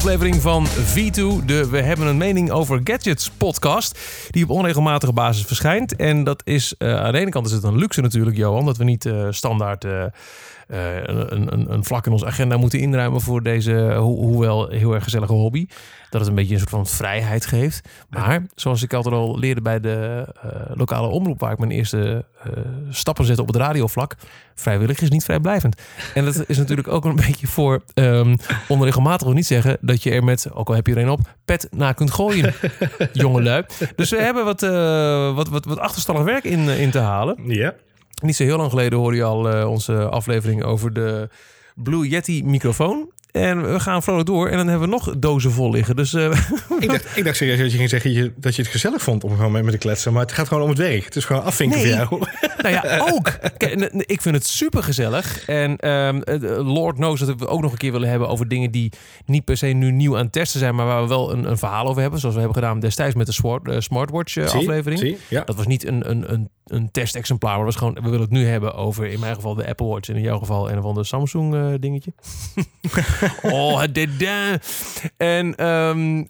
aflevering van V2, de We hebben een mening over gadgets podcast, die op onregelmatige basis verschijnt. En dat is, uh, aan de ene kant is het een luxe natuurlijk, Johan, dat we niet uh, standaard... Uh, een, een, een, vlak in onze agenda moeten inruimen voor deze, ho hoewel heel erg gezellige hobby. Dat het een beetje een soort van vrijheid geeft. Maar zoals ik altijd al leerde bij de uh, lokale omroep, waar ik mijn eerste stappen zette op het radiovlak, vrijwillig is niet vrijblijvend. En dat is natuurlijk ook een beetje voor um, onregelmatig niet zeggen dat je er met, ook al heb je er een op, pet na kunt gooien, jongelui. Dus we hebben wat, uh, wat, wat, wat achterstallig werk in, in te halen. Ja. Niet zo heel lang geleden hoorde je al uh, onze aflevering over de Blue Yeti microfoon. En we gaan vrolijk door. En dan hebben we nog dozen vol liggen. Dus, uh, ik, dacht, ik dacht serieus dat je ging zeggen dat je het gezellig vond om gewoon mee met te kletsen. Maar het gaat gewoon om het werk. Het is gewoon afvinken nee. voor jou. Nou ja, ook. Kijk, ik vind het super gezellig. En um, Lord knows dat we ook nog een keer willen hebben over dingen die niet per se nu nieuw aan het testen zijn. Maar waar we wel een, een verhaal over hebben. Zoals we hebben gedaan destijds met de smart, uh, smartwatch uh, zie, aflevering. Zie, ja. Dat was niet een, een, een, een testexemplaar. Maar was gewoon, we willen het nu hebben over in mijn geval de Apple Watch. En in jouw geval een of ander Samsung uh, dingetje. oh, het en um,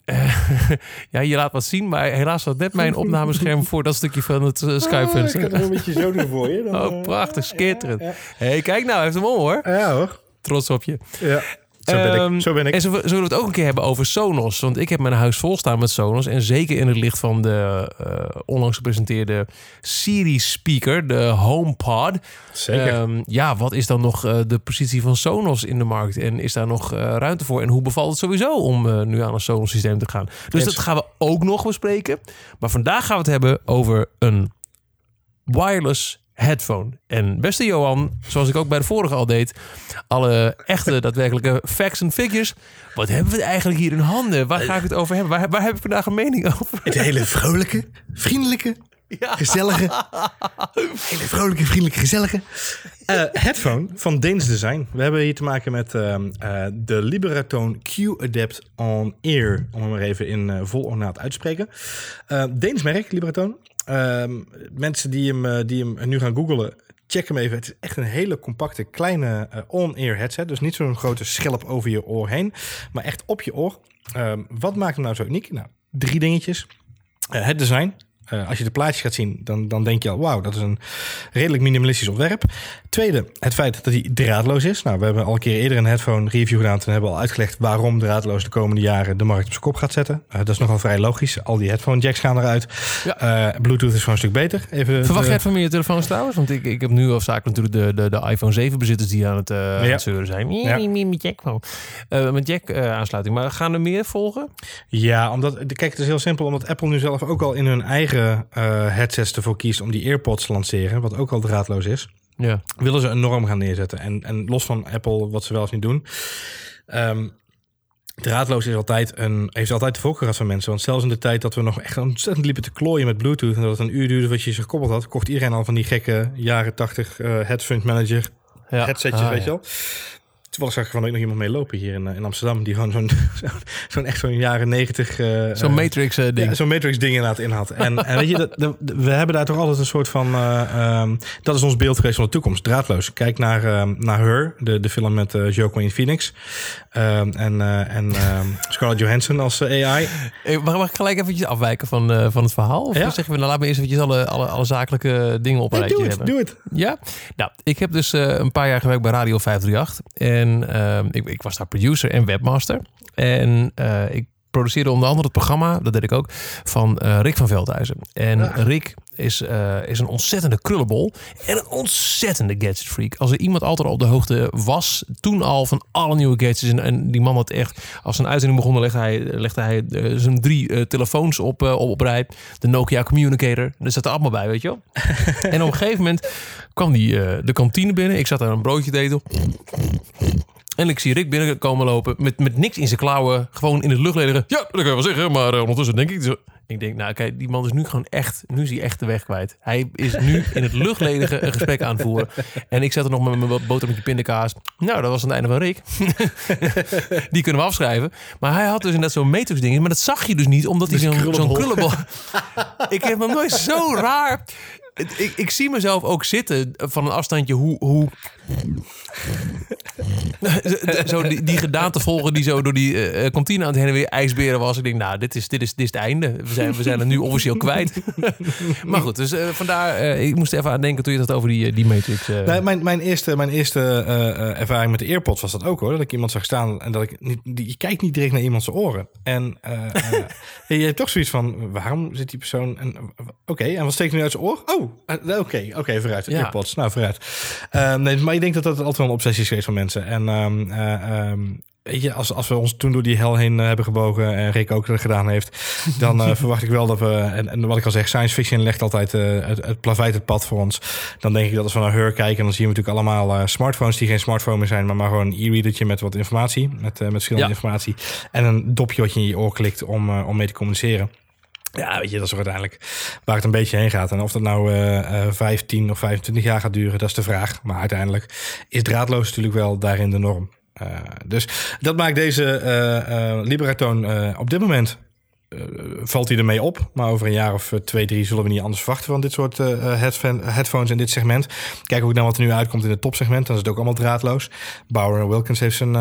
ja, je laat wat zien, maar helaas was net mijn opnamescherm voor dat stukje van het Skype-venster. Oh, ik kan een beetje zo doen voor je. Dan, oh, prachtig, skitterend. Hey, kijk nou, hij heeft hem om hoor. Ja hoor. Trots op je. Ja. Zo ben, ik. Um, Zo ben ik. En zo, zullen we het ook een keer hebben over Sonos. Want ik heb mijn huis vol staan met Sonos. En zeker in het licht van de uh, onlangs gepresenteerde Siri speaker, de HomePod. Zeker. Um, ja, wat is dan nog uh, de positie van Sonos in de markt? En is daar nog uh, ruimte voor? En hoe bevalt het sowieso om nu aan een Sonos systeem te gaan? Dus dat gaan we ook nog bespreken. Maar vandaag gaan we het hebben over een wireless headphone. En beste Johan, zoals ik ook bij de vorige al deed, alle echte daadwerkelijke facts en figures. Wat hebben we eigenlijk hier in handen? Waar ga ik het over hebben? Waar, waar heb ik vandaag een mening over? Het hele vrolijke, vriendelijke, ja. gezellige, hele vrolijke, vriendelijke, gezellige uh, headphone van Deens Design. We hebben hier te maken met uh, uh, de Liberaton Q-Adapt On Ear, om hem maar even in vol ornaat uit te spreken. Deens merk, Liberaton. Um, mensen die hem, die hem nu gaan googlen, check hem even. Het is echt een hele compacte, kleine uh, on-ear headset. Dus niet zo'n grote schelp over je oor heen, maar echt op je oor. Um, wat maakt hem nou zo uniek? Nou, drie dingetjes. Uh, het design. Uh, als je de plaatjes gaat zien, dan, dan denk je al, wauw, dat is een redelijk minimalistisch ontwerp. Tweede, het feit dat hij draadloos is. Nou, we hebben al een keer eerder een headphone review gedaan. Toen hebben we al uitgelegd waarom draadloos de komende jaren de markt op zijn kop gaat zetten. Uh, dat is nogal vrij logisch. Al die headphone jacks gaan eruit. Ja. Uh, Bluetooth is gewoon een stuk beter. Even Verwacht de... jij van meer telefoons trouwens? Want ik, ik heb nu al zaak natuurlijk de, de, de iPhone 7 bezitters die aan het, ja. aan het zeuren zijn. Ja. Met jack, met jack aansluiting. Maar gaan er meer volgen? Ja, omdat, kijk, het is heel simpel. Omdat Apple nu zelf ook al in hun eigen uh, headsets ervoor kiest om die AirPods te lanceren, wat ook al draadloos is. Ja. Willen ze een norm gaan neerzetten. En, en los van Apple, wat ze wel eens niet doen. Um, draadloos is altijd een, heeft altijd de voorkeur gehad van mensen. Want zelfs in de tijd dat we nog echt ontzettend liepen te klooien met Bluetooth... en dat het een uur duurde wat je ze gekoppeld had... kocht iedereen al van die gekke jaren 80 uh, headphone manager ja. headsetjes, ah, weet ja. je wel. Toevallig zag ik van ook nog iemand mee lopen hier in, in Amsterdam. Die gewoon zo'n zo'n echt zo'n jaren negentig... Uh, zo'n Matrix uh, ding. Ja, zo'n Matrix ding inderdaad in had. En, en weet je, we hebben daar toch altijd een soort van... Uh, um, dat is ons beeld geweest van de toekomst. Draadloos. Kijk naar, um, naar Her, de, de film met uh, Joaquin Phoenix. Um, en en Scarlett Johansson als AI. Mag, mag ik gelijk eventjes afwijken van, van het verhaal? Of ja? zeggen we, nou laat me eerst eventjes alle, alle, alle zakelijke dingen op een hey, rijtje doe het, hebben. Doe het. Ja? Nou, ik heb dus een paar jaar gewerkt bij Radio 538. En uh, ik, ik, was daar producer en webmaster. En uh, ik produceerde onder andere het programma, dat deed ik ook, van uh, Rick van Veldhuizen. En. Rick is, uh, is een ontzettende krullenbol en een ontzettende gadget freak. Als er iemand altijd al op de hoogte was, toen al van alle nieuwe gadgets. En, en die man had echt, als een uitzending begon, legde hij, legde hij uh, zijn drie uh, telefoons op, op, op rij. De Nokia Communicator, dat zat er allemaal bij, weet je wel. en op een gegeven moment kwam die de kantine binnen. Ik zat daar een broodje te eten. En ik zie Rick binnenkomen lopen met, met niks in zijn klauwen. Gewoon in het luchtledigen. Ja, dat kan je wel zeggen. Maar ondertussen denk ik... Ik denk, nou kijk, die man is nu gewoon echt... Nu is hij echt de weg kwijt. Hij is nu in het luchtledige een gesprek aan het voeren. En ik zet er nog met mijn boterhammetje pindakaas. Nou, dat was het einde van Rick. die kunnen we afschrijven. Maar hij had dus inderdaad zo'n matrix ding. Maar dat zag je dus niet, omdat hij zo'n zo'n krullenbol... ik heb hem nooit zo raar ik, ik zie mezelf ook zitten van een afstandje hoe... hoe zo die, die gedaante volgen die zo door die uh, kantine aan het heen en weer ijsberen was. Ik denk, nou, dit is, dit is, dit is het einde. We zijn, we zijn er nu officieel kwijt. maar goed, dus uh, vandaar, uh, ik moest even aan denken toen je het over die, die Matrix... Nee, mijn, mijn eerste, mijn eerste ervaring met de AirPods was dat ook hoor. Dat ik iemand zag staan en dat ik niet... Die, je kijkt niet direct naar iemands oren. En je hebt toch zoiets van, waarom zit die persoon... Oké, en wat steekt nu uit zijn oor? Oh, oké, oké, okay, vooruit. Ja. AirPods, nou vooruit. nee, maar ik denk dat dat altijd wel een obsessie is geweest van mensen. En um, um, weet je, als, als we ons toen door die hel heen uh, hebben gebogen en Rick ook gedaan heeft, dan uh, verwacht ik wel dat we, en, en, wat ik al zeg, science fiction legt altijd uh, het, het plaveit het pad voor ons. Dan denk ik dat als we naar Her kijken, dan zien we natuurlijk allemaal smartphones die geen smartphone meer zijn, maar maar gewoon een e-readertje met wat informatie, met, met verschillende ja. informatie en een dopje wat je in je oor klikt om, om mee te communiceren. Ja, weet je, dat is uiteindelijk waar het een beetje heen gaat. En of dat nou uh, uh, 15 of 25 jaar gaat duren, dat is de vraag. Maar uiteindelijk is draadloos natuurlijk wel daarin de norm. Uh, dus dat maakt deze uh, Liberatoon op dit moment valt hij ermee op. Maar over een jaar of uh, twee, drie zullen we niet anders verwachten van dit soort uh, headphones in dit segment. Kijk ook naar wat er nu uitkomt in het topsegment. Dan is het ook allemaal draadloos. Bauer Wilkins heeft zijn,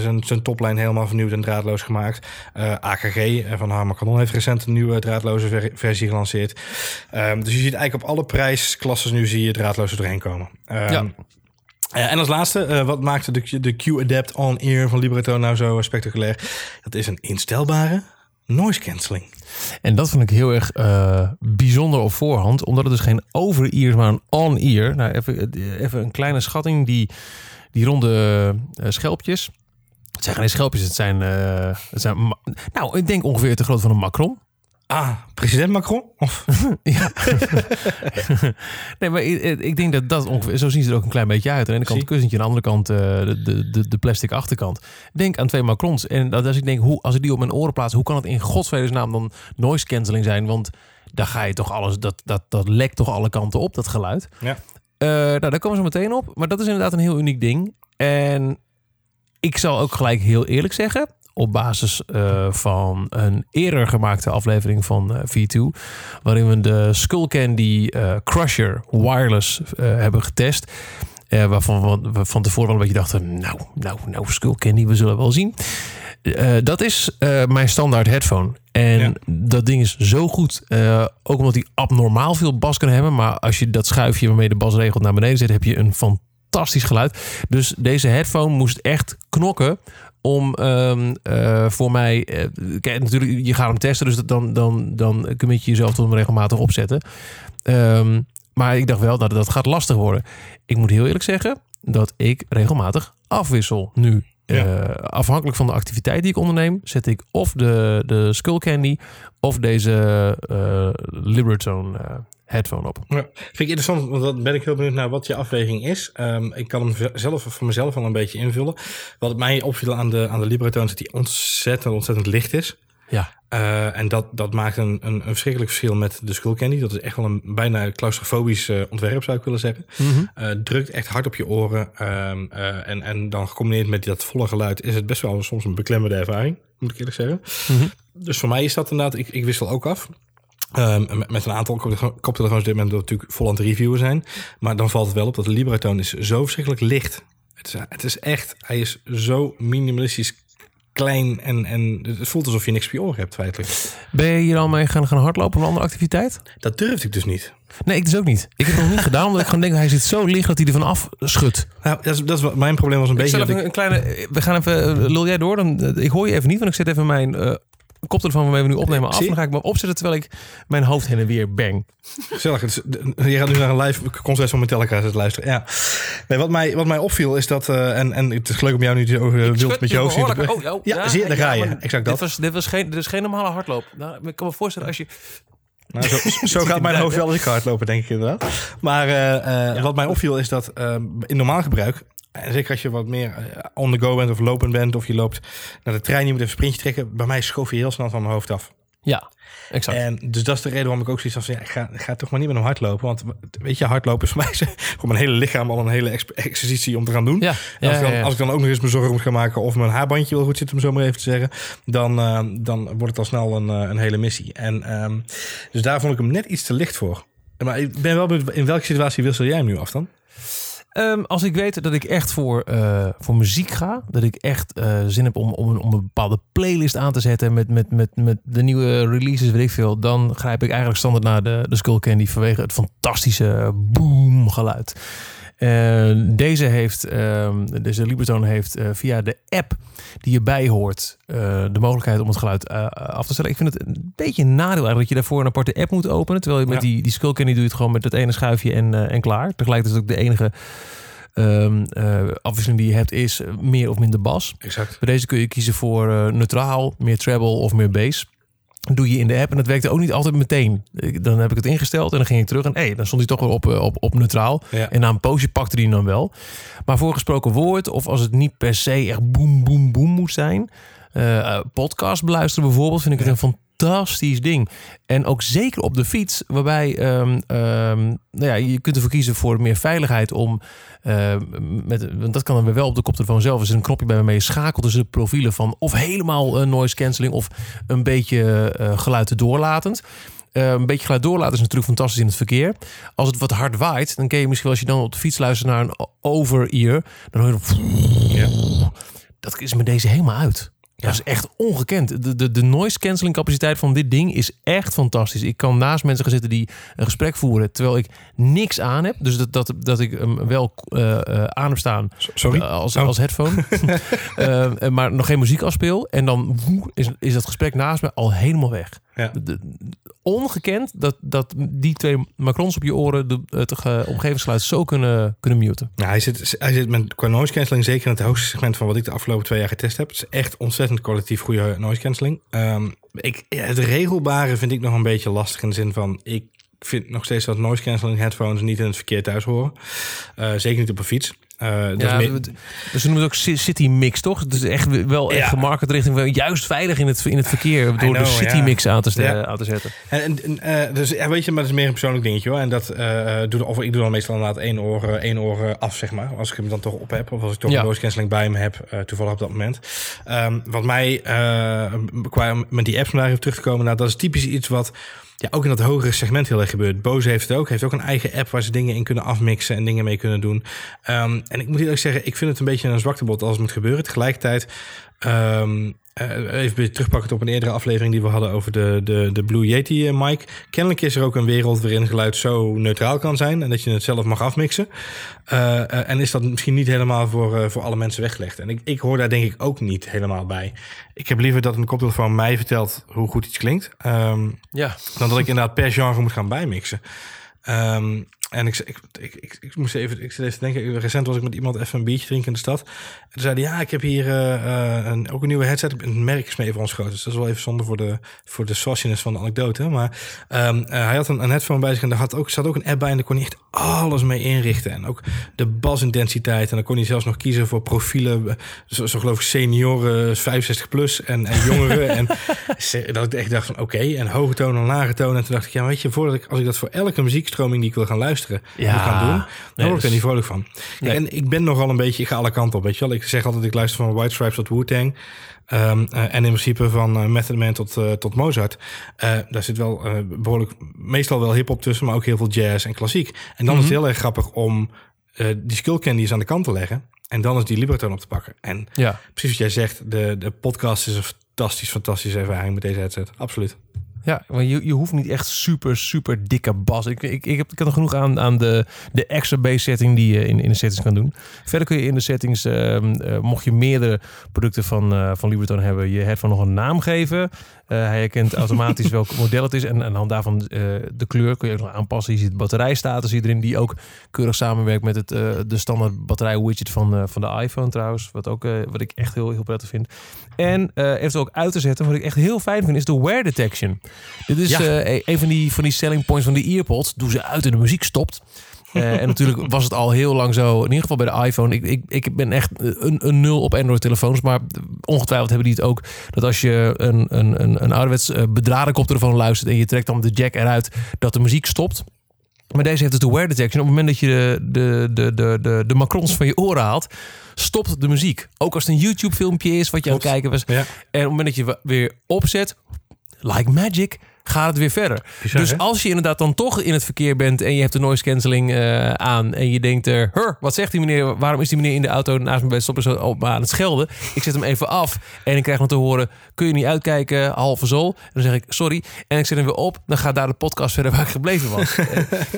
zijn, zijn toplijn helemaal vernieuwd en draadloos gemaakt. AKG van Harman Kardon heeft recent een nieuwe draadloze ver versie gelanceerd. Um, dus je ziet eigenlijk op alle prijsklassen nu zie je draadloos doorheen komen. Um, ja. Uh, en als laatste, uh, wat maakte de, de Q-Adapt On-Ear van Libretto nou zo spectaculair? Dat is een instelbare noise cancelling. En dat vond ik heel erg uh, bijzonder op voorhand, omdat het dus geen over-ear maar een on-ear. Nou, even, even een kleine schatting, die, die ronde uh, schelpjes. Het zijn geen schelpjes, het zijn, het zijn, nou, ik denk ongeveer te groot van een Macron. Ah, president Macron? Of? ja. nee, maar ik, ik, denk dat dat ongeveer... Zo zien ze er ook een klein beetje uit. Aan de ene kant het kussentje, aan de andere kant uh, de, de, de plastic achterkant. Denk aan twee Macrons. En dat als ik denk, hoe, als ik die op mijn oren plaats... hoe kan het in godsvredesnaam dan noise cancelling zijn? Want daar ga je toch alles... Dat, dat, dat lekt toch alle kanten op, dat geluid. Ja. Uh, nou, daar komen ze meteen op. Maar dat is inderdaad een heel uniek ding. En ik zal ook gelijk heel eerlijk zeggen op basis uh, van een eerder gemaakte aflevering van uh, V2, waarin we de Skull Candy uh, Crusher wireless hebben getest. waarvan we van tevoren wel een beetje dachten, nou, nou, nou, Skull Candy, we zullen wel zien. dat is mijn standaard headphone. En dat ding is zo goed. ook omdat hij abnormaal veel bas kan hebben. Maar als je dat schuifje waarmee de bas regelt naar beneden zet, heb je een fantastisch geluid. Dus deze headphone moest echt knokken om um, uh, voor mij. Uh, kijk, natuurlijk, je gaat hem testen, dus dan, dan, dan commit je jezelf tot hem regelmatig opzetten. Um, maar ik dacht wel, dat dat gaat lastig worden. Ik moet heel eerlijk zeggen dat ik regelmatig afwissel nu. Ja. Uh, afhankelijk van de activiteit die ik onderneem, zet ik of de, de Skull Candy of deze Libertone headphone op. Ja, vind ik interessant, want dan ben ik heel benieuwd naar wat je afweging is. Um, ik kan hem zelf voor mezelf al een beetje invullen. Wat mij opviel aan de, aan de Libretone is dat hij ontzettend, ontzettend licht is. Ja. Uh, en dat, dat maakt een, een, een, verschrikkelijk verschil met de Skull Candy. Dat is echt wel een bijna claustrofobisch uh, ontwerp, zou ik willen zeggen. Mm -hmm. uh, drukt echt hard op je oren. Ehm, en, en dan gecombineerd met dat volle geluid is het best wel soms een beklemmende ervaring, moet ik eerlijk zeggen. Mm -hmm. Dus voor mij is dat inderdaad, ik, ik wissel ook af. Um, met een aantal koptelefoons op dit moment natuurlijk vol aan het reviewen zijn. Maar dan valt het wel op dat de Libratoon is zo verschrikkelijk licht. Het is, het is echt, hij is zo minimalistisch klein en, en het voelt alsof je niks op je oor hebt feitelijk. Ben je hier al mee gaan, gaan hardlopen of een andere activiteit? Dat durfde ik dus niet. Nee, ik dus ook niet. Ik heb het nog niet gedaan, omdat ik gewoon denk, hij zit zo licht dat hij ervan af schudt. Nou, dat is, dat is wat mijn probleem was een ik beetje. Een kleine, we gaan even, lul jij door? Dan, ik hoor je even niet, want ik zet even mijn uh, koptelefoon waarmee we nu opnemen af. Dan ga ik me opzetten terwijl ik mijn hoofd heen en weer bang. Gezellig. Dus, je gaat nu naar een live concert van Metallica zitten luisteren. Ja. Nee, wat, mij, wat mij opviel is dat... Uh, en, en het is leuk om jou nu te uh, wild met je hoofd zien. Oh, oh, ja, ja, zie je, daar ga je. Exact dat. Dit was, dit was, geen, dit is geen normale hardloop. Nou, ik kan me voorstellen als je... Nou, zo, zo gaat mijn hoofd wel als ik hardlopen, denk ik inderdaad. Maar uh, ja. wat mij opviel is dat in normaal gebruik en zeker als je wat meer eh, on the go bent of lopend bent of je loopt naar de trein, je moet even een sprintje trekken. Bij mij schoof je heel snel van mijn hoofd af. Ja, exact. En dus dat is de reden waarom ik ook zoiets van, ja, ik ga, ga toch maar niet met hem hardlopen. Want weet je, hardlopen is voor mij voor mijn hele lichaam al een hele exercitie om te gaan doen. Ja, als, ik dan, als, ik dan, ook nog eens mijn zorgen moet gaan maken of mijn haarbandje wel goed zit, om zo maar even te zeggen, dan, uh, dan wordt het al snel een, uh, een hele missie. En um, dus daar vond ik hem net iets te licht voor. Maar ik ben wel benieuwd, in welke situatie wissel jij hem nu af dan? Ehm, als ik weet dat ik echt voor, eh, voor muziek ga, dat ik echt eh, zin heb om, om, een bepaalde playlist aan te zetten met, met, met, met de nieuwe releases, weet ik veel, dan grijp ik eigenlijk standaard naar de, de Skull Candy vanwege het fantastische boom geluid. Uh, deze heeft, uh, deze Libertone heeft uh, via de app die je bijhoort de mogelijkheid om het geluid af te stellen. Ik vind het een beetje een nadeel eigenlijk dat je daarvoor een aparte app moet openen. Terwijl je met ja. die, die Skull Candy doe je het gewoon met het ene schuifje en, en klaar. Tegelijkertijd is het ook de enige um, afwisseling die je hebt is meer of minder bas. Exact. Bij deze kun je kiezen voor neutraal, meer treble of meer bass doe je in de app. En dat werkte ook niet altijd meteen. Dan heb ik het ingesteld en dan ging ik terug. En hey, dan stond hij toch wel op, op, op neutraal. Ja. En na een poosje pakte hij dan wel. Maar voor gesproken woord, of als het niet per se echt boem, boem, boem moet zijn. Uh, podcast beluisteren bijvoorbeeld, vind ik het een fantastisch ding. En ook zeker op de fiets, waarbij um, um, nou ja, je kunt ervoor kiezen voor meer veiligheid om uh, met, want dat kan dan weer wel op de koptelefoon zelf. Er zit een knopje bij waarmee je schakelt tussen de profielen van of helemaal uh, noise cancelling of een beetje uh, geluid doorlatend. Uh, een beetje geluid doorlaten is natuurlijk fantastisch in het verkeer. Als het wat hard waait, dan ken je misschien wel als je dan op de fiets luistert naar een over-ear, dan hoor je. Ja. Dat is met deze helemaal uit. Ja. Dat is echt ongekend. De, de, de noise cancelling capaciteit van dit ding is echt fantastisch. Ik kan naast mensen gaan zitten die een gesprek voeren terwijl ik niks aan heb. Dus dat, dat, dat ik hem wel uh, uh, aan heb staan Sorry? als, als headphone. uh, maar nog geen muziek afspeel. En dan woe, is, is dat gesprek naast me al helemaal weg. Ja. De, de, ongekend dat, dat die twee macrons op je oren de, het uh, omgevingsgeluid zo kunnen, kunnen muten. Ja, hij zit, hij zit met qua noise cancelling zeker in het hoogste segment van wat ik de afgelopen twee jaar getest heb. Het is echt ontzettend kwalitatief goede noise cancelling. Um, ik, het regelbare vind ik nog een beetje lastig in de zin van ik vind nog steeds dat noise cancelling headphones niet in het verkeer thuis horen. Uh, zeker niet op een fiets. Uh, dat ja, dus ze noemen het ook City Mix, toch? Dus echt wel echt ja. gemarket richting juist veilig in het, in het verkeer door know, de City ja. Mix aan te, ja. aan te zetten. En, en uh, dus weet je, maar dat is meer een persoonlijk dingetje hoor. En dat uh, doe of ik doe dan meestal inderdaad één oor, één oor af, zeg maar. Als ik hem dan toch op heb, of als ik toch een noise cancelling bij me heb, toevallig op dat moment. Um, wat mij qua met die apps om daar even terug te komen, nou, dat is typisch iets wat ja, ook in dat hogere segment heel erg gebeurt. Bose heeft het ook. Heeft ook een eigen app waar ze dingen in kunnen afmixen en dingen mee kunnen doen. Um, en ik moet eerlijk zeggen, ik vind het een beetje een zwaktebod als het moet gebeuren. Tegelijkertijd, um, even terugpakken op een eerdere aflevering die we hadden over de, de, de Blue Yeti uh, mic. Kennelijk is er ook een wereld waarin geluid zo neutraal kan zijn en dat je het zelf mag afmixen. Uh, en is dat misschien niet helemaal voor, voor alle mensen weggelegd. En ik, ik hoor daar denk ik ook niet helemaal bij. Ik heb liever dat een koptelefoon mij vertelt hoe goed iets klinkt. Um, ja. Dan dat ik inderdaad per genre moet gaan bijmixen. Um, en ik, ik, ik, ik, ik moest even, ik zit even te denken, recent was ik met iemand even een biertje drinken in de stad. En toen zei hij, ja, ik heb hier uh, een, ook een nieuwe headset. Een merk is mee even ons groot. Dus dat is wel even zonde voor de, voor de sauciness van de anekdote. Maar um, uh, hij had een, een headphone bij zich en daar had ook, zat ook een app bij. En daar kon hij echt alles mee inrichten. En ook de basintensiteit. En dan kon hij zelfs nog kiezen voor profielen. Zo, zo geloof ik senioren, 65 plus en, en jongeren. en dat ik echt dacht van, oké. Okay, en hoge toon en lage toon. En toen dacht ik, ja, weet je, voordat ik, als ik dat voor elke muziekstroming die ik wil gaan luisteren ja. moet gaan doen. Nee, word ik er niet vrolijk van. Nee. En ik ben nogal een beetje, ik ga alle kanten op, weet je wel. Ik zeg altijd, ik luister van White Stripes tot Wu-Tang. Um, uh, en in principe van uh, Method Man tot, uh, tot Mozart. daar zit wel behoorlijk, meestal wel hip-hop tussen, maar ook heel veel jazz en klassiek. En dan is het heel erg grappig om die skull candies aan de kant te leggen. En dan is die Libertone op te pakken. En ja. precies wat jij zegt, de, de podcast is een fantastisch, fantastische ervaring met deze headset. Absoluut. Ja, maar je, je hoeft niet echt super, super dikke bas. Ik, ik, ik, heb, ik heb er genoeg aan, aan de, de extra base setting die je in, in de settings kan doen. Verder kun je in de settings, uh, uh, mocht je meerdere producten van, uh, van Libertone hebben, je headphone nog een naam geven. Hij herkent automatisch welk model het is. En aan de hand daarvan de kleur kun je ook nog aanpassen. Je ziet de batterijstatus hierin, die ook keurig samenwerkt met het, de standaard batterij widget van, van de iPhone trouwens. Wat, ook, wat ik echt heel, heel prettig vind. En heeft ook uit te zetten, wat ik echt heel fijn vind, is de wear detection. Dit is ja. uh, een van die, van die selling points van de earpods. Doe ze uit en de muziek stopt. Uh, en natuurlijk was het al heel lang zo, in ieder geval bij de iPhone. Ik, ik, ik ben echt een, een nul op Android-telefoons. Maar ongetwijfeld hebben die het ook. Dat als je een, een, een, een ouderwets bedraden koptelefoon luistert. en je trekt dan de jack eruit. dat de muziek stopt. Maar deze heeft dus de wear detection. Op het moment dat je de, de, de, de, de, de macrons van je oren haalt, stopt de muziek. Ook als het een YouTube-filmpje is wat je aan het kijken was. Ja. En op het moment dat je weer opzet, like magic, gaat het weer verder. Bizar, dus hè? als je inderdaad dan toch in het verkeer bent en je hebt de noise cancelling eh, aan en je denkt, er, "Huh, wat zegt die meneer? Waarom is die meneer in de auto naast me bij stoppen zo op aan het schelden? Ik zet hem even af en ik krijg dan te horen, kun je niet uitkijken, halve zool? En dan zeg ik, sorry. En ik zet hem weer op, dan gaat daar de podcast verder waar ik gebleven was.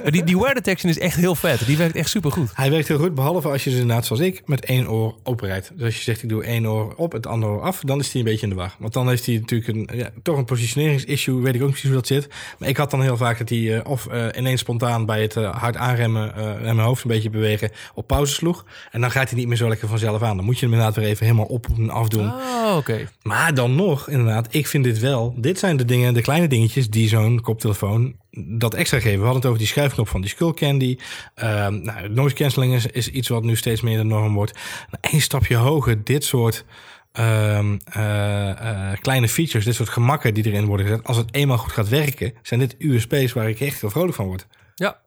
Eh, die, die wear detection is echt heel vet. Die werkt echt supergoed. Hij werkt heel goed, behalve als je dus inderdaad, zoals ik, met één oor open rijdt. Dus als je zegt, ik doe één oor op, het andere oor af, dan is hij een beetje in de war. Want dan heeft hij natuurlijk een, ja, toch een positioneringsissue, weet ik ook niet precies hoe dat zit. Maar ik had dan heel vaak dat hij eh, of eh, ineens spontaan bij het eh, hard aanremmen en mijn hoofd een beetje bewegen op pauze sloeg. En dan gaat hij niet meer zo lekker vanzelf aan. Dan moet je hem inderdaad weer even helemaal op en afdoen. Oh, oké. Maar dan nog, inderdaad, ik vind dit wel. Dit zijn de dingen, de kleine dingetjes die zo'n koptelefoon dat extra geven. We hadden het over die schuifknop van die Skull Candy. Ehm nou, noise cancelling is, is iets wat nu steeds meer de norm wordt. Eén stapje hoger, dit soort ehm, eh, eh, kleine features, dit soort gemakken die erin worden gezet. Als het eenmaal goed gaat werken, zijn dit USP's waar ik echt heel vrolijk van word. Ja,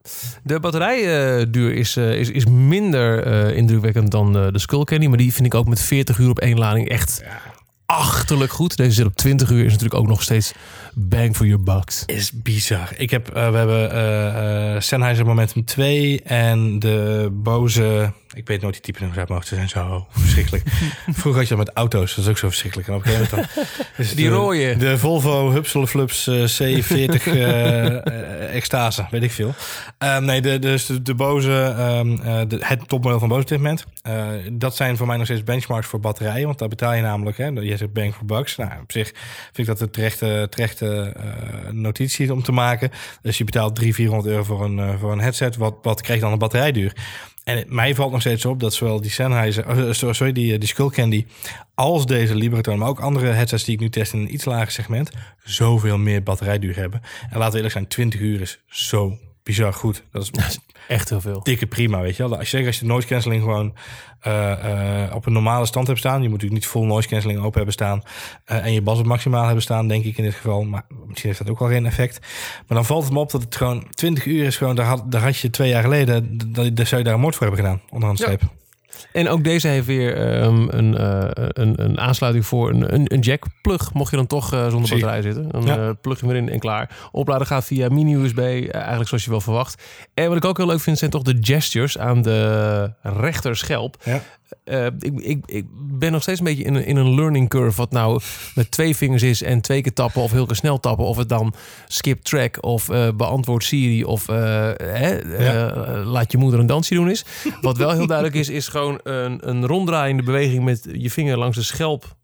de batterijduur is, eh, is, is minder indrukwekkend dan de Skull Candy. Maar die vind ik ook met 40 uur op één lading echt achterlijk goed. Deze zit op 20 uur, is natuurlijk ook nog steeds bang for your bucks. Is bizar. Ik heb, eh, we hebben eh Sennheiser Momentum 2 en de boze... Ik weet nooit die type nummers uit mijn. Ze zijn zo verschrikkelijk. Vroeger had je dat met auto's. Dat is ook zo verschrikkelijk. En op een gegeven moment dan... Die de, rode. De Volvo Hupselflups eh, C40 eh, eh, Extase. Weet ik veel. Ehm, nee, de, dus de, de Bose... ehm, eh, de, het topmodel van Bose op dit moment. Dat zijn voor mij nog steeds benchmarks voor batterijen. Want daar betaal je namelijk... Hè, je zegt bang for bucks. Nou, op zich vind ik dat de terechte, terechte eh, notitie om te maken. Dus je betaalt 300, 400 euro voor een, eh, voor een headset. Wat, wat krijg je dan een batterijduur? En mij valt nog steeds op dat zowel die Sennheiser, eh, sorry, die, die Skull Candy, als deze Liberaton, maar ook andere headsets die ik nu test in een iets lager segment, zoveel meer batterijduur hebben. En laten we eerlijk zijn, 20 uur is zo bizar goed. Dat is Echt heel veel. dikke prima, weet je wel. Als je zegt, als je de noise cancelling gewoon eh, eh, op een normale stand hebt staan, je moet natuurlijk niet full noise cancelling open hebben staan eh, en je bas op maximaal hebben staan, denk ik in dit geval. Maar misschien heeft dat ook wel geen effect. Maar dan valt het me op dat het gewoon 20 uur is gewoon, daar had, daar had je twee jaar geleden, dat, dat zou je daar een moord voor hebben gedaan, onderhand Ja. En ook deze heeft weer ehm, een, eh, een, een aansluiting voor een, een, een jack plug. Mocht je dan toch eh, zonder Zie. batterij zitten. Dan Ja. eh, plug je hem erin en klaar. Opladen gaat via mini-USB. eigenlijk zoals je wel verwacht. En wat ik ook heel leuk vind zijn toch de gestures aan de rechter schelp. Ja. Eh, ik, ik, ik ben nog steeds een beetje in een, in een learning curve. Wat nou met twee vingers is en twee keer tappen of heel snel tappen. Of het dan skip track of eh, beantwoord Siri of eh, hè, laat je moeder een dansje doen is. Wat wel heel duidelijk is, is gewoon een, een ronddraaiende beweging met je vinger langs de schelp.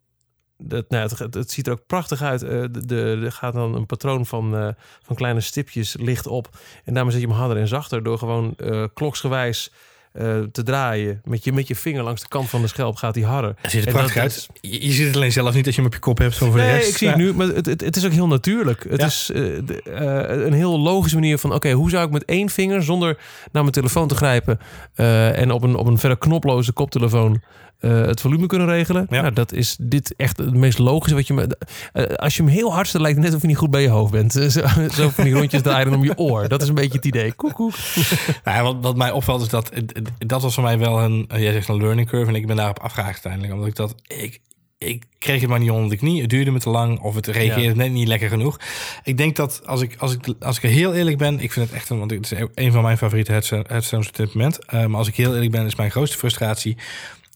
Dat, nou, het, het, het ziet er ook prachtig uit. De, de, er gaat dan een patroon van, van kleine stipjes licht op. En daarmee zet je hem harder en zachter door gewoon kloksgewijs eh, te draaien. Met je, met je vinger langs de kant van de schelp gaat hij harder. Het ziet er En prachtig dat uit. Je, je ziet het alleen zelf niet als je hem op je kop hebt. Zo voor de Nee, ik zie het nu, maar het, het, het is ook heel natuurlijk. Het Ja. is eh, eh, een heel logische manier van... oké, hoe zou ik met één vinger, zonder naar mijn telefoon te grijpen... en op een, op een verder knoploze koptelefoon... het volume kunnen regelen. Ja. Nou, dat is dit echt het meest logische wat je... me- als je hem heel hard zet, lijkt het net of je niet goed bij je hoofd bent. Zo, zo van die rondjes draaien om je oor. Dat is een beetje het idee. Koek, koek. Nou, ja, wat, wat mij opvalt is dat dat was voor mij wel een, eh, jij zegt een learning curve en ik ben daarop afgehaakt uiteindelijk, omdat ik dat ik ik kreeg het maar niet onder de knie. Het duurde me te lang of het reageerde Ja. net niet lekker genoeg. Ik denk dat als ik, als ik, als ik heel eerlijk ben, ik vind het echt een, want het is een van mijn favoriete headphones op dit moment. Eh, maar als ik heel eerlijk ben, is mijn grootste frustratie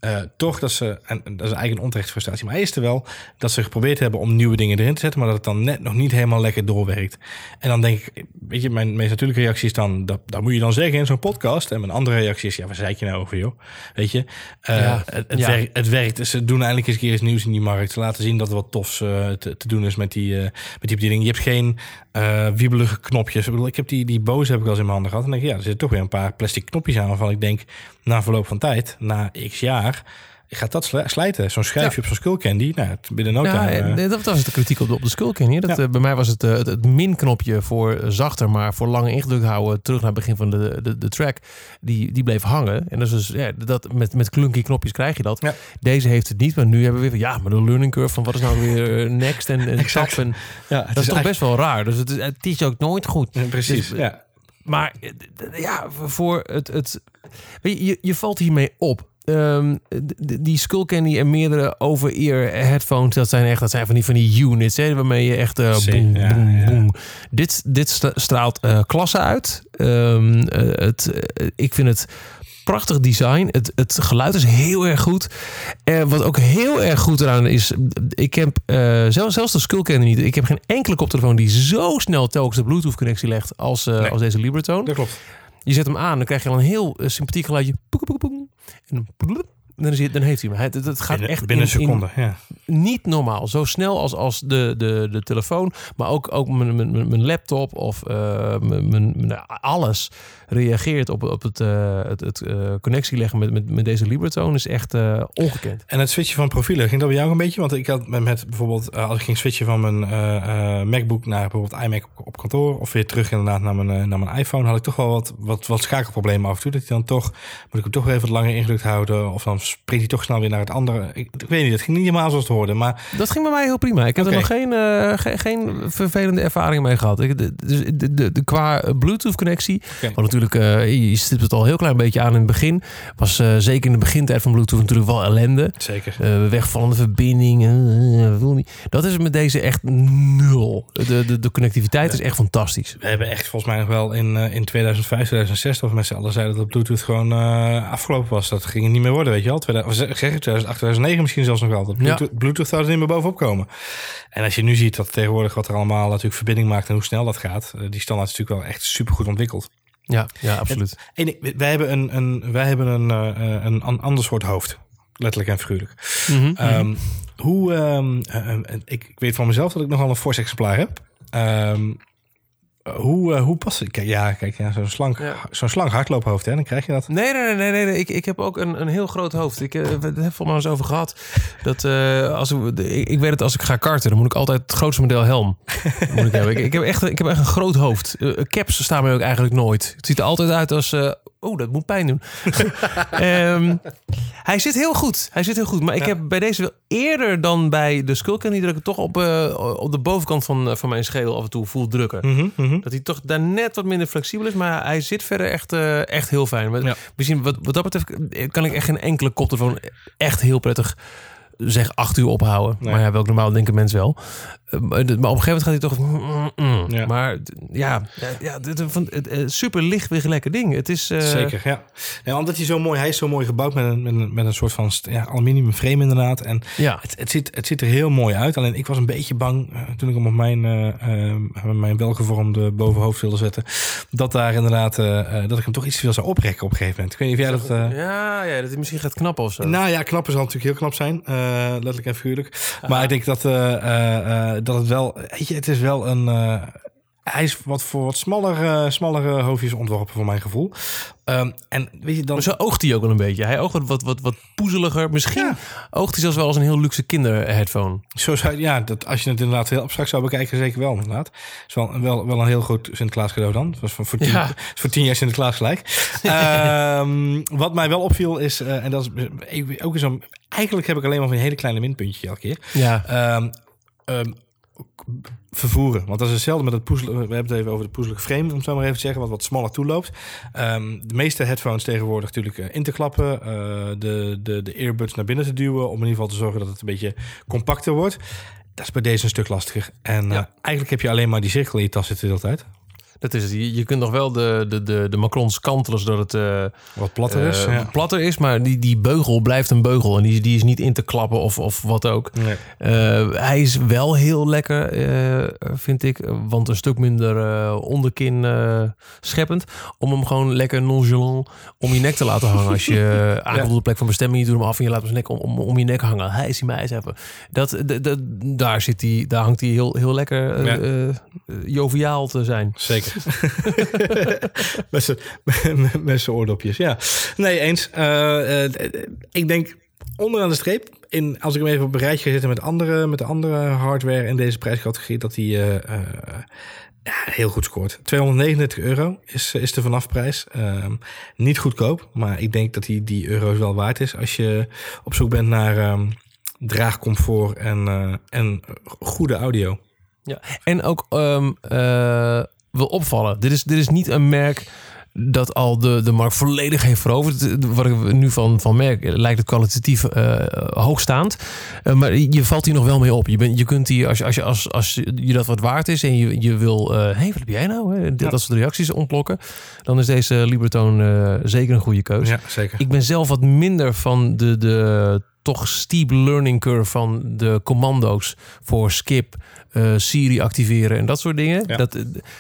eh, toch dat ze, en dat is eigenlijk een onterechte frustratie, maar eerst wel dat ze geprobeerd hebben om nieuwe dingen erin te zetten, maar dat het dan net nog niet helemaal lekker doorwerkt. En dan denk ik, weet je, mijn meest natuurlijke reactie is dan, dat, dat moet je dan zeggen in zo'n podcast. En mijn andere reactie is, ja, waar zei je nou over, joh? Weet je, Eh, Ja, het, het, ja. werkt, het werkt. Ze doen eindelijk eens een keer iets nieuws in die markt. Ze laten zien dat er wat tofs eh, te, te doen is met die, met die bediening. Je hebt geen wiebelige knopjes. Ik bedoel, ik heb die, die boze heb ik wel eens in mijn handen gehad. En dan denk ik, ja, er zitten toch weer een paar plastic knopjes aan waarvan ik denk, na verloop van tijd, na x jaar, gaat dat sli- slijten. Zo'n schuifje op zo'n skull candy, nou, binnen no Ja, time, eh, en dat was de kritiek op de, op de Skullcandy. Dat, Ja. eh, bij mij was het eh, het, het min-knopje voor eh, zachter, maar voor lange ingedrukt houden terug naar het begin van de, de, de track. Die, die bleef hangen. En dat is dus, ja, dat, met, met klunky knopjes krijg je dat. Ja. Deze heeft het niet, maar nu hebben we weer van ja, maar de learning curve van wat is nou weer eh, next en, en Exact. tap. En, ja, dat is toch best wel raar. Dus het is, het is ook nooit goed. Ja, Precies, Dus, ja. Maar eh, ja, voor het. het weet je, je, je valt hiermee op. d- die Skullcandy en meerdere over-ear headphones, dat zijn echt dat zijn van die, van die units, hè, waarmee je echt eh boem, ja, boem, ja. boem. Dit, dit straalt eh, klasse uit. Ehm, eh, het, ik vind het prachtig design. Het, het geluid is heel erg goed. En wat ook heel erg goed eraan is, ik heb eh, zelfs, zelfs de Skullcandy niet. Ik heb geen enkele koptelefoon die zo snel telkens de Bluetooth-connectie legt als, Nee. als deze Libertone. Dat klopt. Je zet hem aan, dan krijg je al een heel sympathiek geluidje. Poek, poek, poek. En dan, en dan, heeft hij hem. Het, gaat Binnen, echt binnen een in- in- seconde, ja. niet normaal. Zo snel als, als de, de, de telefoon, maar ook, ook mijn, mijn, mijn- laptop of mijn, mijn- alles reageert op, op het, eh, het, het eh, connectie leggen met, met, met deze Libertone is echt eh, ongekend. En het switchen van profielen, ging dat bij jou ook een beetje? Want ik had met, bijvoorbeeld, als ik ging switchen van mijn MacBook naar bijvoorbeeld iMac op, op kantoor, of weer terug inderdaad naar mijn, naar mijn iPhone, had ik toch wel wat, wat, wat schakelproblemen af en toe. Dat hij dan toch, moet ik hem toch weer even wat langer ingedrukt houden, of dan springt hij toch snel weer naar het andere. Ik, ik weet niet, het ging niet helemaal zoals het hoorde, maar Dat ging bij mij heel prima. Ik heb er nog geen, geen, geen vervelende ervaring mee gehad. Ik, de, dus de, de, de, qua Bluetooth-connectie, natuurlijk, eh, je stipt het al een heel klein beetje aan in het begin, was eh, zeker in de begintijd van Bluetooth natuurlijk wel ellende. zeker. Eh, wegvallende verbindingen. Dat is met deze echt nul. De, de, de connectiviteit is echt fantastisch. We hebben echt volgens mij nog wel in, in 2005, 2006 of met z'n allen zeiden dat Bluetooth gewoon afgelopen was. Dat ging het niet meer worden, weet je wel. 2000, of zeg ik 2008, 2009 misschien zelfs nog wel. Dat Bluetooth, Bluetooth zou er niet meer bovenop komen. En als je nu ziet dat tegenwoordig wat er allemaal natuurlijk verbinding maakt en hoe snel dat gaat. die standaard is natuurlijk wel echt super goed ontwikkeld. Ja, ja absoluut. En wij hebben een, een, wij hebben een, eh, een, een ander soort hoofd. Letterlijk en figuurlijk. Mhm, mhm. Ehm, hoe, ehm, eh, eh, ik, ik weet van mezelf dat ik nogal een force exemplaar heb. Ehm, hoe, eh, hoe past het? Kijk, ja, kijk, ja, zo'n slank, Ja. zo'n slank hardloophoofd, hè, dan krijg je dat. Nee, nee, nee, nee, nee. Ik, ik heb ook een, een heel groot hoofd. Ik eh, we hebben het voor mij eens over gehad. Dat eh, als ik, ik, ik weet het, als ik ga karten, dan moet ik altijd het grootste model helm. moet ik, hebben. Ik, ik, heb echt, ik heb echt een groot hoofd. Caps staan mij ook eigenlijk nooit. Het ziet er altijd uit als. eh, oh, dat moet pijn doen. Ehm, hij zit heel goed. Hij zit heel goed. Maar ik heb bij deze wel eerder dan bij de Skullcandy dat ik het toch op, eh, op de bovenkant van, van mijn schedel af en toe voel drukken. Mhm, mhm. Dat hij toch daar net wat minder flexibel is. Maar hij zit verder echt, eh, echt heel fijn. Maar. Misschien wat, wat dat betreft kan ik echt geen enkele koptelefoon echt heel prettig zeg acht uur ophouden. Nee. Maar ja, welk normaal denken mensen wel. Eh, Maar op een gegeven moment gaat hij toch... mm, mm. Ja. Maar ja, ja, ja het, eh, super lichtweg lekker ding. Het is... eh, Zeker, ja. ja. Omdat hij zo mooi, hij is zo mooi gebouwd met een, met een, met een soort van ja, aluminium frame inderdaad. En Ja. het, het, ziet, het ziet er heel mooi uit. Alleen ik was een beetje bang eh, toen ik hem op mijn, eh, eh, mijn welgevormde bovenhoofd wilde zetten. Dat daar inderdaad, eh, eh, dat ik hem toch iets te veel zou oprekken op een gegeven moment. Ik weet niet of jij dat... eh, Ja, ja, dat hij misschien gaat knappen of zo. Nou ja, knappen zal natuurlijk heel knap zijn. eh, letterlijk en figuurlijk. Maar ik denk dat, eh, eh, eh, dat het wel... Weet je, het is wel een... eh, hij is wat voor wat smaller, eh smallere hoofdjes ontworpen voor mijn gevoel. Ehm, en weet je dan... Maar zo oogt hij ook wel een beetje. Hij oogt wat, wat, wat, wat poezeliger. Misschien Ja. oogt hij zelfs wel als een heel luxe kinderheadphone. Zo zou, ja, dat, als je het inderdaad heel abstract zou bekijken, zeker wel inderdaad. is wel, wel, wel een heel groot Sinterklaas cadeau dan. Was voor, voor, tien, Ja. is voor tien jaar Sinterklaas gelijk. Ehm, wat mij wel opviel is, eh, en dat is ook zo'n... Eigenlijk heb ik alleen maar een hele kleine minpuntje elke keer. Ja. Ehm, vervoeren. Want dat is hetzelfde met het poezelen. We hebben het even over de poezelige frame, om het zo maar even te zeggen, wat wat smaller toeloopt. Ehm, de meeste headphones tegenwoordig natuurlijk eh, in te klappen, eh, de, de, de earbuds naar binnen te duwen, om in ieder geval te zorgen dat het een beetje compacter wordt. Dat is bij deze een stuk lastiger. En eh, eigenlijk heb je alleen maar die cirkel in je tas zitten de hele tijd. Dat is het. Je, kunt nog wel de, de, de, de Macrons kantelen zodat het eh, Wat platter is. eh, platter is. Maar die, die beugel blijft een beugel. En die, die is niet in te klappen of, of wat ook. Nee. Eh, hij is wel heel lekker, vind ik. Want een stuk minder onderkin scheppend. Om hem gewoon lekker nonchalant om je nek te laten hangen. Als je aankomt op de plek van bestemming. Je doet hem af en je laat hem zijn nek om, om, om je nek hangen. Hij is hij mij even. Dat, de, de- daar, zit hij, daar hangt hij heel, heel lekker Ja. joviaal te zijn. Zeker. met zijn oordopjes, ja. Nee, eens. Eh, eh, ik denk onderaan de streep, in, als ik hem even op een rijtje met, andere, met de andere hardware in deze prijscategorie, dat hij eh, ja, heel goed scoort. 239 euro is, is de vanafprijs. Ehm niet goedkoop, maar ik denk dat hij die euro's wel waard is als je op zoek bent naar ehm, draagcomfort en, en goede audio. Ja. En ook ehm, eh, wil opvallen. Dit is, dit is niet een merk dat al de, de markt volledig heeft veroverd. Wat ik nu van, van merk, lijkt het kwalitatief uh, hoogstaand. Uh, maar je valt hier nog wel mee op. Je, bent je kunt hier, als je, als je, als, als je dat wat waard is en je, je wil, hé, hey, wat heb jij nou? Hè? Dat soort reacties ontlokken. Dan is deze Libertoon zeker een goede keuze. Ja, zeker. Ik ben zelf wat minder van de, de toch steep learning curve van de commando's voor skip, uh, Siri activeren en dat soort dingen. Ja. Dat,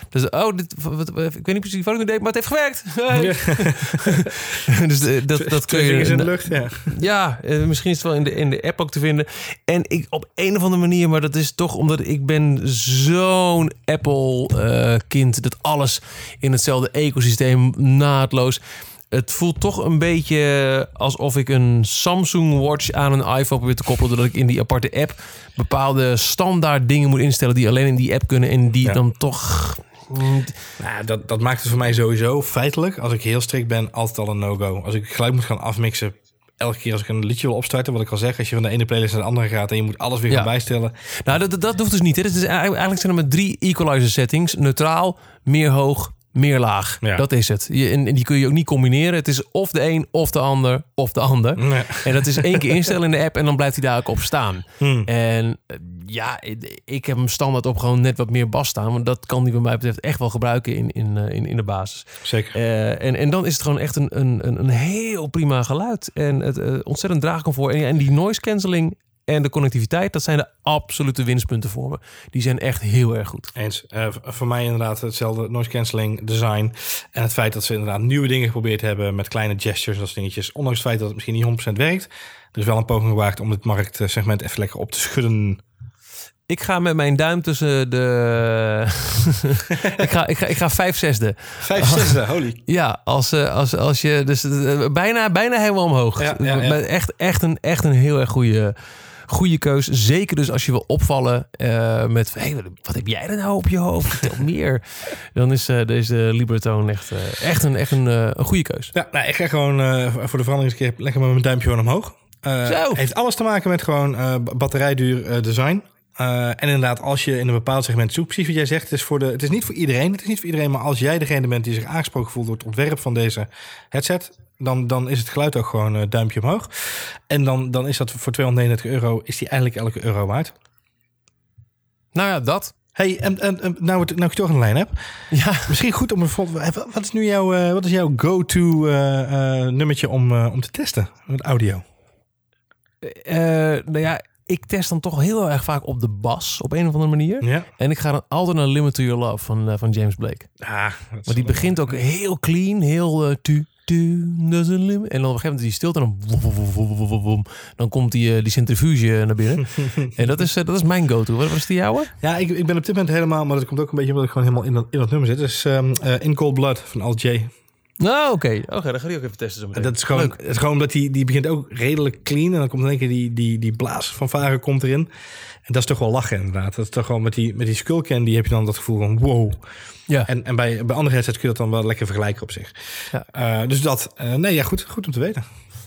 dus, oh, dit, wat, ik weet niet precies wat ik nu deed, maar het heeft gewerkt. Ja. dus uh, dat, dat kun je in de lucht. Ja, ja uh, misschien is het wel in de, in de app ook te vinden. En ik op een of andere manier, maar dat is toch omdat ik ben zo'n Apple kind dat alles in hetzelfde ecosysteem naadloos het voelt toch een beetje alsof ik een Samsung Watch aan een iPhone probeer te koppelen. Doordat ik in die aparte app bepaalde standaard dingen moet instellen die alleen in die app kunnen. En die dan toch. Nou, dat, dat maakt het voor mij sowieso feitelijk, als ik heel strikt ben, altijd al een no-go. Als ik geluid moet gaan afmixen, elke keer als ik een liedje wil opstarten, wat ik al zeg, als je van de ene playlist naar de andere gaat en je moet alles weer gaan bijstellen. Nou, dat, dat hoeft dus niet. Hè. Is eigenlijk zijn er maar drie equalizer settings: neutraal, meer hoog, meer laag. Ja. Dat is het. Je, en, die kun je ook niet combineren. Het is of de een, of de ander, of de ander. En dat is één keer instellen in de app en dan blijft hij daar ook op staan. Hmm. En eh, ja, ik heb hem standaard op gewoon net wat meer bas staan. Want dat kan die bij mij betreft echt wel gebruiken in, in, eh, in, in de basis. Zeker. Uh, en, en dan is het gewoon echt een, een, een heel prima geluid. En het uh, ontzettend draagcomfort. En, en die noise cancelling en de connectiviteit, dat zijn de absolute winstpunten voor me. Die zijn echt heel erg goed. Eens. Uh, voor mij inderdaad hetzelfde noise cancelling design. En het feit dat ze inderdaad nieuwe dingen geprobeerd hebben met kleine gestures, dat dingetjes. Ondanks het feit dat het misschien niet 100% werkt. Er is wel een poging gewaagd om het marktsegment even lekker op te schudden. Ik ga met mijn duim tussen de. ik, ga, ik, ga, ik ga vijf zesde. Vijf zesde, holy. Ja, als, eh, als, als je. Dus eh, bijna, bijna helemaal omhoog. Ja, ja, ja. Echt, echt, een, echt een heel erg goede Goede keus. Zeker dus als je wil opvallen uh, met... Hey, wat heb jij er nou op je hoofd? Vertel meer. Dan is uh, deze Libertone echt, uh, echt, een, echt een, een goede keus. Ja, nou, ik ga gewoon voor de verandering keer lekker met mijn duimpje gewoon omhoog. Zo. Heeft alles te maken met gewoon batterijduur design. Uh, en inderdaad, als je in een bepaald segment zoekt, precies wat jij zegt, het is, voor de, het is niet voor iedereen. Het is niet voor iedereen, maar als jij degene bent die zich aangesproken voelt door het ontwerp van deze headset, dan, dan is het geluid ook gewoon uh, duimpje omhoog. En dan, dan is dat voor 239 euro, is die eigenlijk elke euro waard. Nou ja, dat. Hey, en, en, en nou, het, nou ik toch een lijn heb. Ja. Misschien goed om een Wat is nu jouw, uh, wat is jouw go-to uh, nummertje om, om te testen met audio? nou ja, ik test dan toch heel erg vaak op de bas op een of andere manier. Ja. En ik ga dan altijd naar Limit to Your Love van, van James Blake. Ah, maar die begint ook heel clean, heel tu, en dan op een gegeven moment die stilte en dan, dan komt die, die centrifuge naar binnen. en dat is, dat is mijn go-to. Wat was die jouwe? Ja, ik, ik ben op dit moment helemaal, maar dat komt ook een beetje omdat ik gewoon helemaal in dat, in dat nummer zit. Dus um, uh, In Cold Blood van Alt J. Nou, oké. Oké, okay, dan ga ik ook even testen zo meteen. Dat is gewoon, het is gewoon omdat die, die begint ook redelijk clean. En dan komt in één keer die, die, die blaas van varen komt erin. En dat is toch wel lachen inderdaad. Dat is toch gewoon met die, met die skullcandy heb je dan dat gevoel van wow. Ja. En, en bij, bij andere headsets kun je dat dan wel lekker vergelijken op zich. Ja. Uh, dus dat, uh, nee ja, goed, goed om te weten.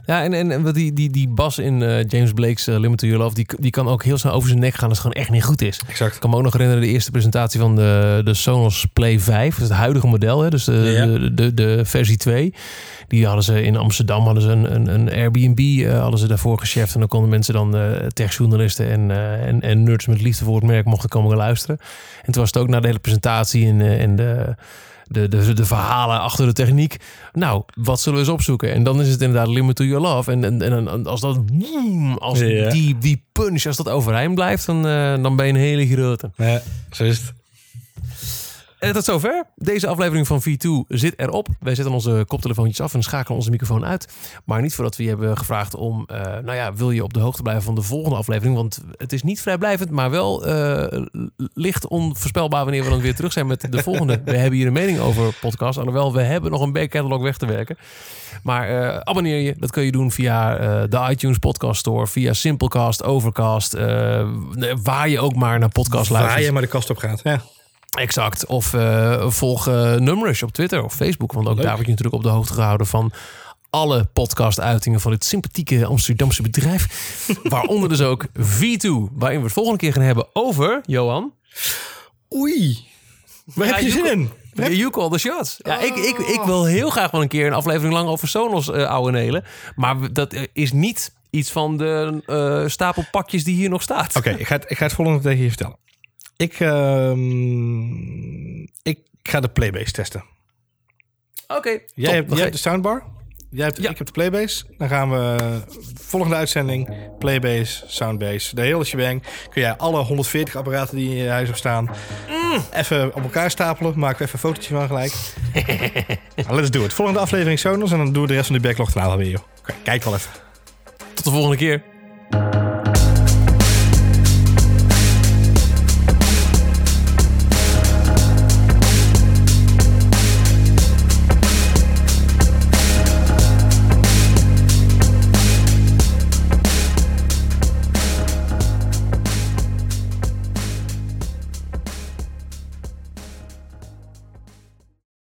Ja, en, en, en die, die, die bas in uh, James Blake's uh, Limit to Your Love, die, die kan ook heel snel over zijn nek gaan als het gewoon echt niet goed is. Exact. Ik kan me ook nog herinneren de eerste presentatie van de, de Sonos Play 5, dus het huidige model, hè, dus de, ja. de, de, de, versie 2. Die hadden ze in Amsterdam, hadden ze een, een, een Airbnb, uh, hadden ze daarvoor gecheft. En dan konden mensen dan techjournalisten en, en, en nerds met liefde voor het merk mochten komen luisteren. En toen was het ook na de hele presentatie en, en de de, de, de verhalen achter de techniek. Nou, wat zullen we eens opzoeken? En dan is het inderdaad Limit to Your Love. En, en, en als dat, als die, die punch, als dat overeind blijft, dan, uh, dan ben je een hele grote. Ja, zo is het. En tot zover. Deze aflevering van V2 zit erop. Wij zetten onze koptelefoontjes af en schakelen onze microfoon uit. Maar niet voordat we je hebben gevraagd om... Uh, nou ja, wil je op de hoogte blijven van de volgende aflevering? Want het is niet vrijblijvend, maar wel uh, licht onvoorspelbaar... wanneer we dan weer terug zijn met de volgende. We hebben hier een mening over podcast. Alhoewel, we hebben nog een back catalog weg te werken. Maar uh, abonneer je. Dat kun je doen via de iTunes Podcast Store. Via Simplecast, Overcast. waar je ook maar naar podcast luistert. Waar je maar de kast op gaat, ja. Exact. Of uh, volg uh, Numrush op Twitter of Facebook. Want ook Leuk. daar word je natuurlijk op de hoogte gehouden van alle podcast-uitingen van dit sympathieke Amsterdamse bedrijf. Waaronder dus ook V2, waarin we het volgende keer gaan hebben over, Johan. Oei, waar ja, heb je zin in? You call the shots. Ja, ik, ik, ik wil heel graag wel een keer een aflevering lang over Sonos uh, ouwe nelen. Maar dat is niet iets van de uh, stapel pakjes die hier nog staat. Oké, okay, ik, ga het, ik ga het volgende tegen je vertellen. Ik, uh, ik ga de Playbase testen. Oké, okay, jij, hebt, jij hebt de soundbar. Jij hebt, ja. Ik heb de Playbase. Dan gaan we volgende uitzending. Playbase, Soundbase. De hele shebang. Kun jij alle 140 apparaten die in je huis hebben staan... Mm. even op elkaar stapelen. Maken we even een fotootje van gelijk. let's do it. Volgende aflevering Sonos. En dan doen we de rest van de backlog daarna weer. Joh. kijk wel even. Tot de volgende keer.